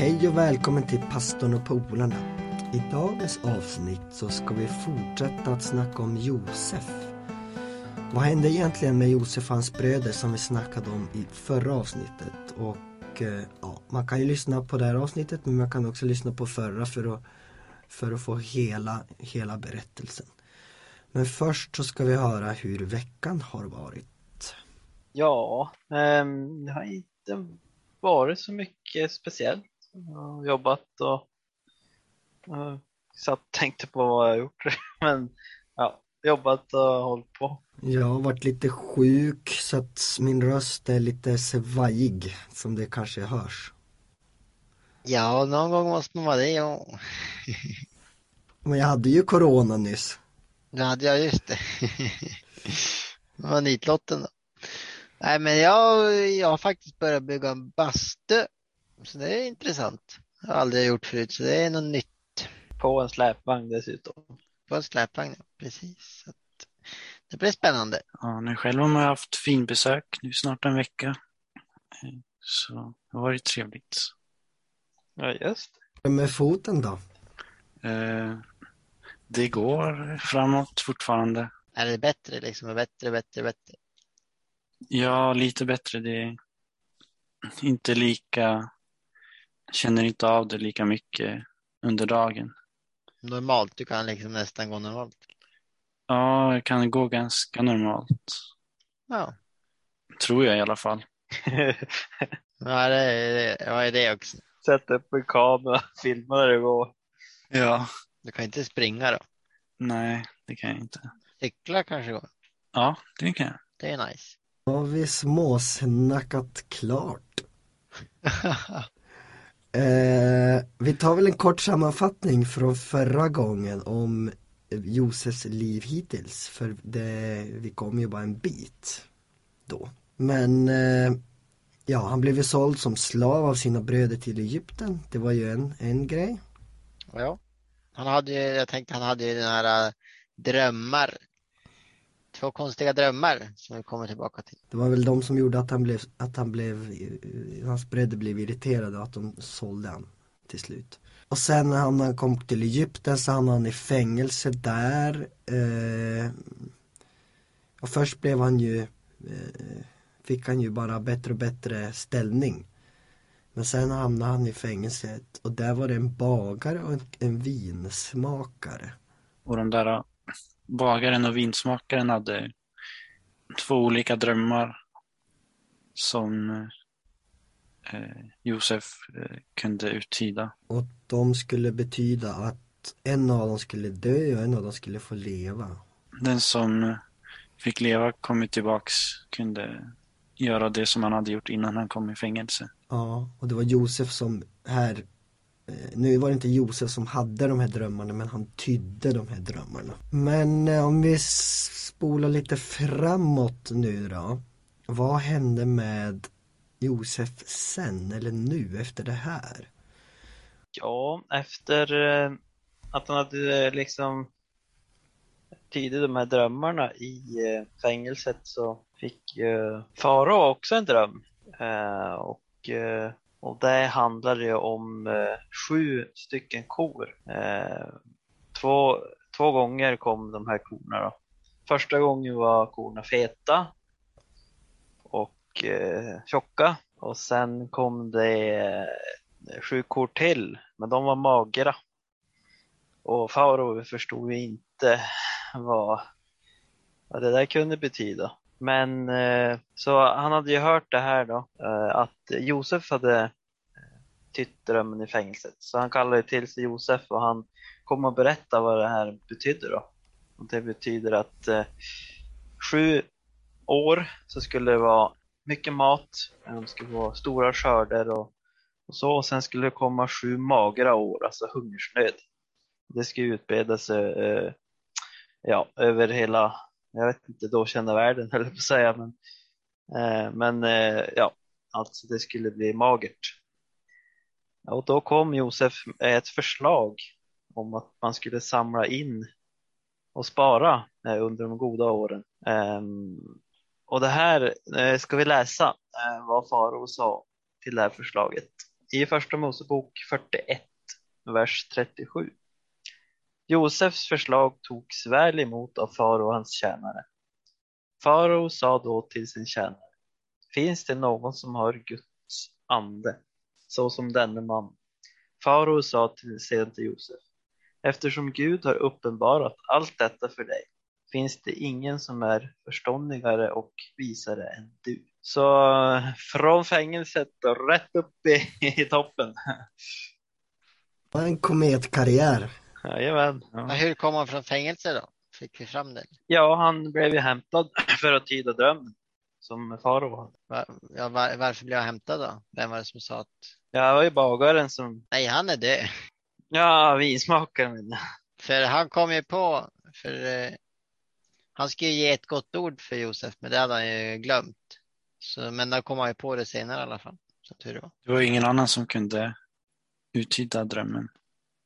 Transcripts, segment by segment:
Hej och välkommen till pastorn och polarna. I dagens avsnitt så ska vi fortsätta att snacka om Josef. Vad hände egentligen med Josef och hans bröder som vi snackade om i förra avsnittet? Och eh, ja, man kan ju lyssna på det här avsnittet men man kan också lyssna på förra för att, för att få hela, hela berättelsen. Men först så ska vi höra hur veckan har varit. Ja, ehm, det har inte varit så mycket speciellt. Jag har jobbat och, och satt och tänkte på vad jag gjort. Men ja, jobbat och hållit på. Jag har varit lite sjuk så att min röst är lite svajig som det kanske hörs. Ja, någon gång måste man vara det, ja. Men jag hade ju corona nyss. Hade jag, just det. Det var nitlotten då. Nej, men jag, jag har faktiskt börjat bygga en bastu. Så det är intressant. Jag har aldrig gjort förut, så det är något nytt. På en släpvagn dessutom. På en släpvagn, ja. precis. Så det blir spännande. Ja, nu själv har man haft finbesök nu snart en vecka. Eh, Så det har varit trevligt. Ja, just Med foten då? Eh, Det går framåt fortfarande. Är det bättre liksom? Bättre, bättre, bättre? Ja, lite bättre. Det är inte lika, känner inte av det lika mycket under dagen. Normalt, du kan liksom nästan gå normalt. Ja, det kan gå ganska normalt. Ja, Tror jag i alla fall. ja det, är det, ja, är det också. Sätt upp en kamera, filma när det går. Ja. Du kan inte springa då. Nej, det kan jag inte. Cykla kanske går. Ja, det kan jag. Det är nice. Har vi småsnackat klart. Eh, vi tar väl en kort sammanfattning från förra gången om Josefs liv hittills. För det, vi kom ju bara en bit då. Men eh, ja, han blev ju såld som slav av sina bröder till Egypten. Det var ju en, en grej. Ja. Han hade ju, jag tänkte han hade ju den här eh, drömmar. Två konstiga drömmar som vi kommer tillbaka till. Det var väl de som gjorde att han blev, att han blev, hans bröder blev irriterade och att de sålde han till slut. Och sen när han kom till Egypten så hamnade han i fängelse där. Eh, och först blev han ju, eh, fick han ju bara bättre och bättre ställning. Men sen hamnade han i fängelset och där var det en bagare och en, en vinsmakare. Och de där bagaren och vinsmakaren hade två olika drömmar som eh, Josef eh, kunde uttyda. Och de skulle betyda att en av dem skulle dö och en av dem skulle få leva. Den som fick leva kom ju tillbaks, kunde göra det som han hade gjort innan han kom i fängelse. Ja, och det var Josef som här Eh, nu var det inte Josef som hade de här drömmarna men han tydde de här drömmarna. Men eh, om vi spolar lite framåt nu då. Vad hände med Josef sen eller nu efter det här? Ja, efter eh, att han hade liksom tidigt de här drömmarna i fängelset så fick ju Farao också en dröm. Och, och det handlade ju om eh, sju stycken kor. Eh, två, två gånger kom de här korna då. Första gången var korna feta och eh, tjocka och sen kom det eh, sju kor till, men de var magra. Och Faro förstod ju inte vad, vad det där kunde betyda. Men eh, så han hade ju hört det här då, eh, att Josef hade eh, tytt drömmen i fängelset. Så han kallade till sig Josef och han kom och berättade vad det här betydde då. Och det betyder att sju år så skulle det vara mycket mat, de skulle få stora skörder och, och så. Och sen skulle det komma sju magra år, alltså hungersnöd. Det skulle utbreda sig ja, över hela, jag vet inte, då kända världen höll jag på att säga. Men, eh, men eh, ja, alltså det skulle bli magert. Och då kom Josef med ett förslag om att man skulle samla in och spara eh, under de goda åren. Ehm, och det här eh, ska vi läsa eh, vad Farao sa till det här förslaget. i Första Mosebok 41, vers 37. Josefs förslag togs väl emot av farao och hans tjänare. Farao sa då till sin tjänare, finns det någon som har Guds ande, så som denne man? Farao sa till, sedan till Josef, eftersom Gud har uppenbarat allt detta för dig, finns det ingen som är förståndigare och visare än du. Så från fängelset och rätt upp i, i toppen. En kometkarriär. Jajamän. Ja, hur kom han från fängelse då? Fick vi fram det? ja, han blev ju hämtad för att tyda drömmen som farao hade. Va, ja, var, varför blev jag hämtad då? Vem var det som sa att Ja, det var ju bagaren som, nej, han är död? ja, vinsmakaren menar. För han kom ju på, för eh, han skulle ju ge ett gott ord för Josef, men det hade han ju glömt. Så, men då kom han ju på det senare i alla fall. Så tur det var. Det var ingen annan som kunde uttyda drömmen.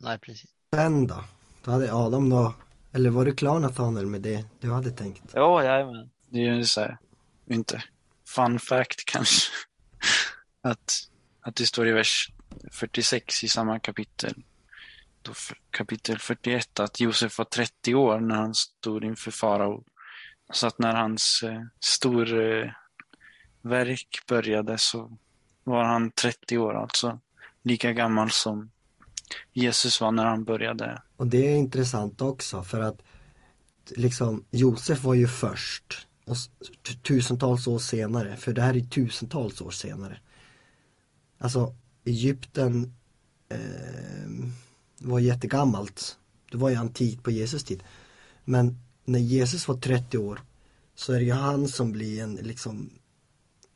Nej, precis. Sen då? Då hade Adam då, eller var du klar Nathaniel med det du hade tänkt? Jo, jajamän. Det är ju så här, inte fun fact kanske, att, att det står i vers 46 i samma kapitel, då kapitel 41, att Josef var 30 år när han stod inför farao. Så att när hans eh, stor eh, verk började så var han 30 år, alltså lika gammal som Jesus var när han började. Och det är intressant också för att liksom Josef var ju först och tusentals år senare, för det här är tusentals år senare. Alltså Egypten eh, var jättegammalt. Det var ju antikt på Jesus tid. Men när Jesus var 30 år så är det ju han som blir en liksom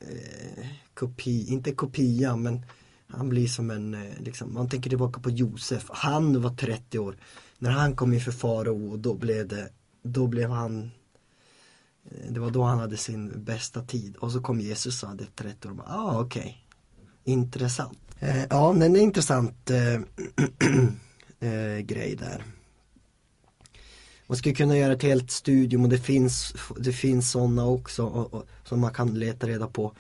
eh, kopia, inte kopia men han blir som en, eh, liksom, man tänker tillbaka på Josef, han var 30 år. När han kom inför farao, då blev det, då blev han eh, det var då han hade sin bästa tid och så kom Jesus och hade 30 år och bara, ah okej, intressant. Eh, ja, men det är en intressant eh, eh, grej där. Man skulle kunna göra ett helt studium och det finns, det finns sådana också och, och, som man kan leta reda på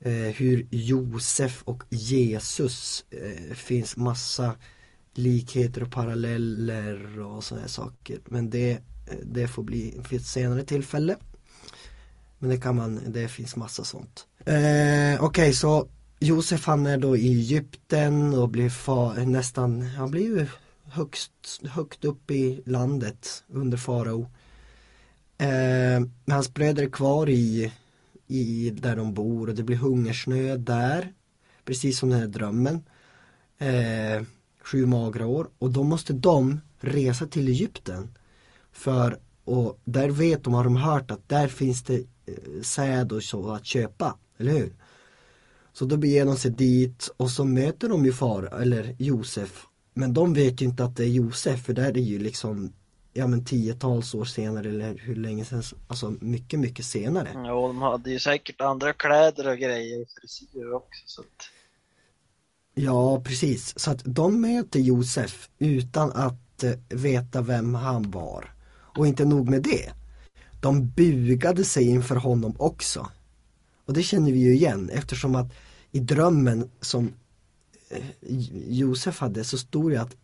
Eh, hur Josef och Jesus eh, finns massa likheter och paralleller och sådana saker. Men det, eh, det får bli för ett senare tillfälle. Men det kan man, det finns massa sånt. Eh, Okej, så Josef han är då i Egypten och blir far, nästan, han blir ju högst, högt upp i landet under farao. Eh, men hans bröder är kvar i i där de bor och det blir hungersnöd där. Precis som den här drömmen. Eh, sju magra år och då måste de resa till Egypten. För och där vet de, har de hört att där finns det eh, säd och så att köpa, eller hur? Så då beger de sig dit och så möter de ju far, eller Josef. Men de vet ju inte att det är Josef för där är ju liksom ja men tiotals år senare eller hur länge sedan, alltså mycket, mycket senare. Ja, de hade ju säkert andra kläder och grejer och frisyrer också. Så att, Ja, precis. Så att de möter Josef utan att eh, veta vem han var. Och inte nog med det. De bugade sig inför honom också. Och det känner vi ju igen eftersom att i drömmen som eh, Josef hade så stod det att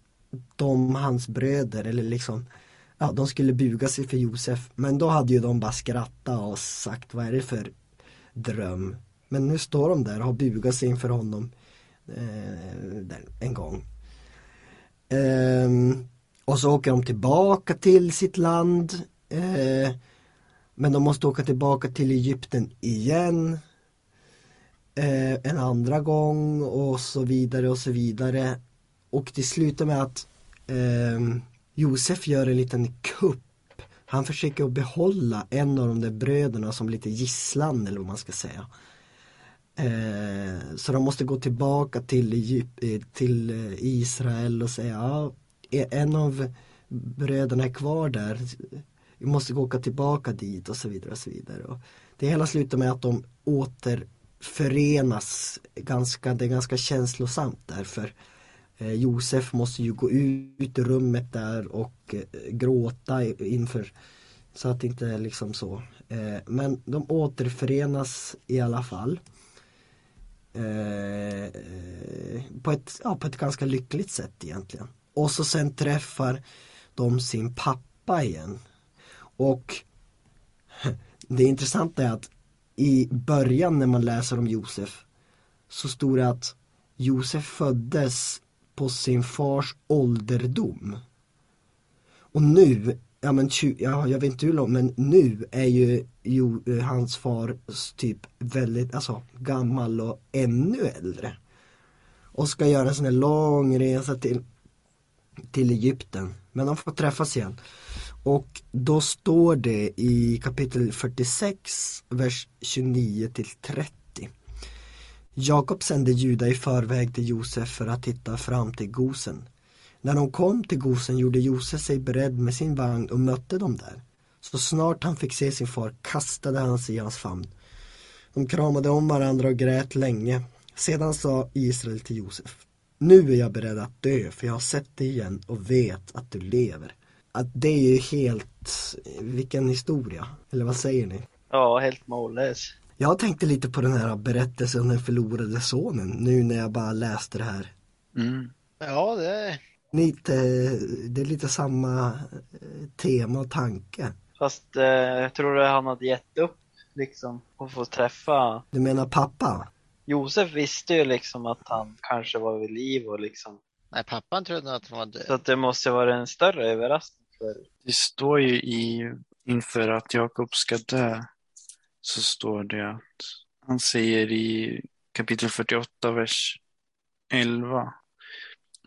de, hans bröder eller liksom Ja, de skulle buga sig för Josef men då hade ju de bara skrattat och sagt vad är det för dröm. Men nu står de där och har bugat sig inför honom eh, en gång. Eh, och så åker de tillbaka till sitt land. Eh, men de måste åka tillbaka till Egypten igen. Eh, en andra gång och så vidare och så vidare. Och det slutar med att ehm, Josef gör en liten kupp. Han försöker att behålla en av de där bröderna som lite gisslan eller vad man ska säga. Eh, så de måste gå tillbaka till, Egypt, eh, till eh, Israel och säga ja, en av bröderna är kvar där. Vi måste åka tillbaka dit och så vidare och så vidare. Och det hela slutar med att de återförenas ganska, det är ganska känslosamt därför Eh, Josef måste ju gå ut ur rummet där och eh, gråta inför så att det inte är liksom så. Eh, men de återförenas i alla fall. på, ett, ja, på ett ganska lyckligt sätt egentligen. Och så sen träffar de sin pappa igen. Och det intressanta är att i början när man läser om Josef så stod det att Josef föddes på sin fars ålderdom. Och nu, ja men ja, jag vet inte hur långt, men nu är ju jo, hans far typ väldigt, alltså gammal och ännu äldre. Och ska göra en sån här lång resa till, till Egypten. Men de får träffas igen. Och då står det i kapitel 46, vers 29 till 30. Jakob sände Juda i förväg till Josef för att hitta fram till Gosen. När de kom till Gosen gjorde Josef sig beredd med sin vagn och mötte dem där. Så snart han fick se sin far kastade han sig i hans famn. De kramade om varandra och grät länge. Sedan sa Israel till Josef. Nu är jag beredd att dö för jag har sett dig igen och vet att du lever. Att det är ju helt, vilken historia. Eller vad säger ni? Ja, helt mållös. Jag tänkte lite på den här berättelsen om den förlorade sonen nu när jag bara läste det här. Mm. Ja, det är... Lite, det är lite samma eh, tema och tanke. Fast eh, jag tror att han hade gett upp liksom och få träffa Du menar pappa? Josef visste ju liksom att han kanske var vid liv och liksom Nej, pappan trodde att han var så död. att det måste vara en större överraskning för Det står ju i, inför att Jakob ska dö, så står det att han säger i kapitel 48, vers 11.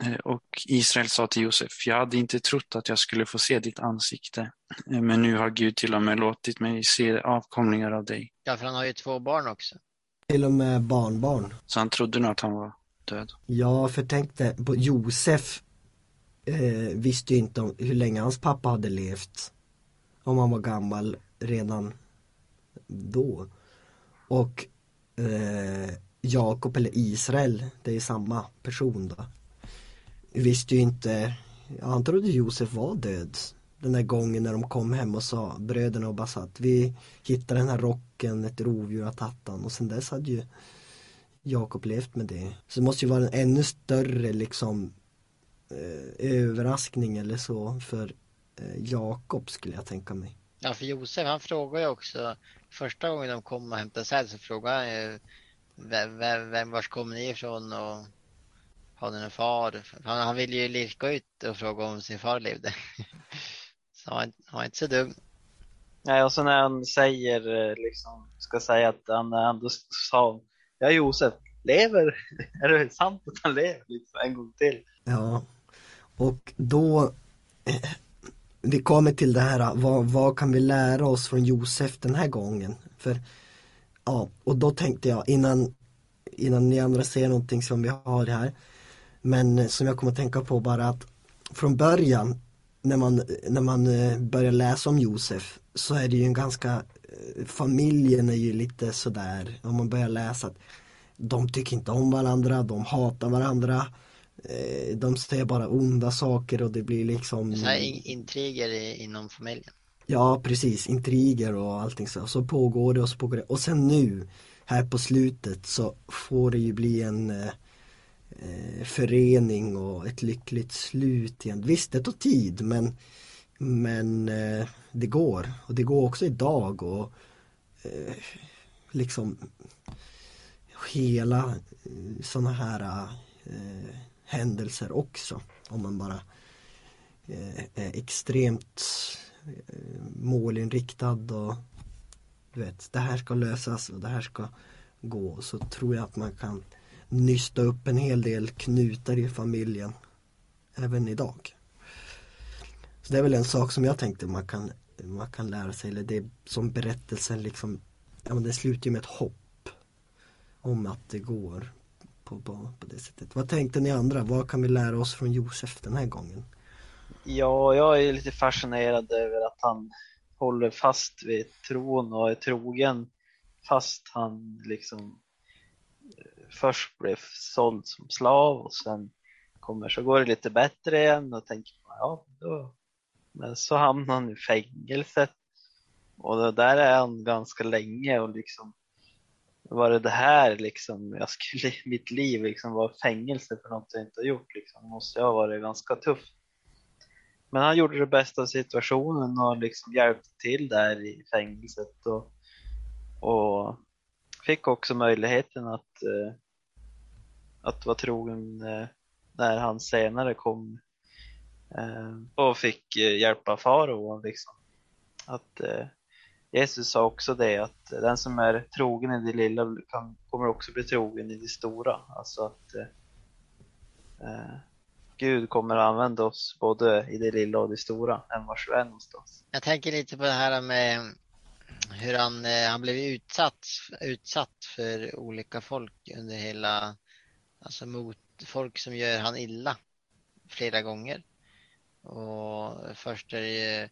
eh, Och Israel sa till Josef, jag hade inte trott att jag skulle få se ditt ansikte, eh, men nu har Gud till och med låtit mig se avkomlingar av dig. Ja, för han har ju två barn också. Till och med barnbarn. Så han trodde nog att han var död. Ja, för tänk dig, Josef eh, visste ju inte om hur länge hans pappa hade levt. Om han var gammal redan då. Och eh, Jakob eller Israel, det är samma person då. Visste ju inte, han trodde Josef var död. Den där gången när de kom hem och sa, bröderna och bara vi hittade den här rocken, ett rovdjur har tagit den. Och sen dess hade ju Jakob levt med det. Så det måste ju vara en ännu större liksom eh, överraskning eller så för eh, Jakob skulle jag tänka mig. Ja, för Josef han frågar ju också, första gången de kom och hämtade säd så frågade han ju vem, vem, vem vars kommer ni ifrån och har ni någon far? Han, han ville ju lirka ut och fråga om sin far levde. Så han, han var inte så dum. Nej, och så när han säger, eh, liksom, ska säga att han ändå sa, ja Josef, lever, är det sant att han lever? Liksom, en gång till. Ja, och då eh, vi kommer till det här, vad, vad kan vi lära oss från Josef den här gången? För, ja, och då tänkte jag innan, innan ni andra ser någonting som vi har här, men eh, som jag kommer att tänka på bara att från början när man, när man eh, börjar läsa om Josef så är det ju en ganska, eh, familjen är ju lite sådär, om man börjar läsa att de tycker inte om varandra, de hatar varandra, de säger bara onda saker och det blir liksom Så här in- intriger inom familjen. Ja precis, intriger och allting så. Så pågår det och så pågår det. Och sen nu, här på slutet så får det ju bli en eh, eh, förening och ett lyckligt slut igen. Visst, det tar tid men, men eh, det går. Och det går också idag och eh, liksom hela eh, sådana här eh, händelser också. Om man bara eh, är extremt eh, målinriktad och du vet, det här ska lösas och det här ska gå. Så tror jag att man kan nysta upp en hel del knutar i familjen även idag. Så det är väl en sak som jag tänkte man kan, man kan lära sig, eller det som berättelsen liksom, ja men det slutar ju med ett hopp om att det går på, på, på det sättet. Vad tänkte ni andra? Vad kan vi lära oss från Josef den här gången? Ja, jag är lite fascinerad över att han håller fast vid tron och är trogen fast han liksom eh, först blev såld som slav och sen kommer så går det lite bättre igen och tänker man, ja då men så hamnar han i fängelset och där är han ganska länge och liksom var det det här liksom, jag skulle, mitt liv liksom var fängelse för något jag inte har gjort liksom. Det måste ha varit ganska tufft. Men han gjorde det bästa av situationen och liksom hjälpte till där i fängelset och, och fick också möjligheten att, eh, att vara trogen eh, när han senare kom eh, och fick eh, hjälpa farao liksom. Att eh, Jesus sa också det att den som är trogen i det lilla kan, kommer också bli trogen i det stora. Alltså att eh, eh, Gud kommer att använda oss både i det lilla och det stora, än vars vi är någonstans. Jag tänker lite på det här med hur han, eh, han blev utsatt, utsatt för olika folk under hela, alltså mot folk som gör han illa flera gånger. Och först är det ju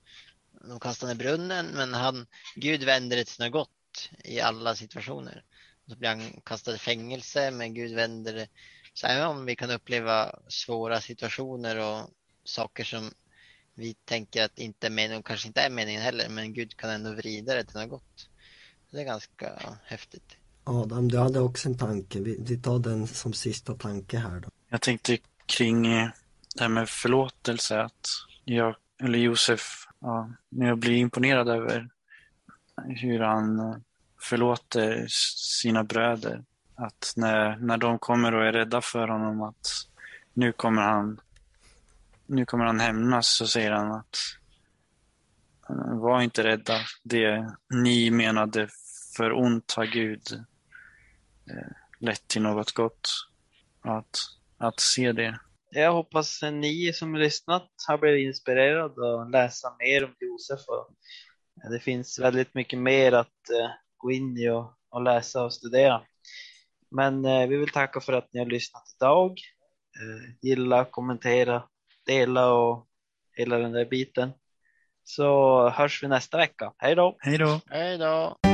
de kastar ner brunnen, men han, Gud vänder det till något gott i alla situationer. Så blir han kastad i fängelse, men Gud vänder det. Så även om vi kan uppleva svåra situationer och saker som vi tänker att inte är meningen, och kanske inte är meningen heller, men Gud kan ändå vrida det till något gott. Det är ganska häftigt. Adam, du hade också en tanke. Vi, vi tar den som sista tanke här då. Jag tänkte kring det här med förlåtelse, att jag, eller Josef, ja, men jag blir imponerad över hur han eh, förlåter sina bröder. Att när, när de kommer och är rädda för honom att nu kommer han nu kommer han hämnas så säger han att eh, var inte rädda. Det ni menade för ont har Gud eh, lett till något gott. Att, att se det. Jag hoppas att ni som lyssnat har blivit inspirerade att läsa mer om Josef. Och det finns väldigt mycket mer att eh, gå in i och, och läsa och studera. Men eh, vi vill tacka för att ni har lyssnat idag. Eh, gilla, kommentera, dela och hela den där biten. Så hörs vi nästa vecka. Hej då! Hej då! Hej då!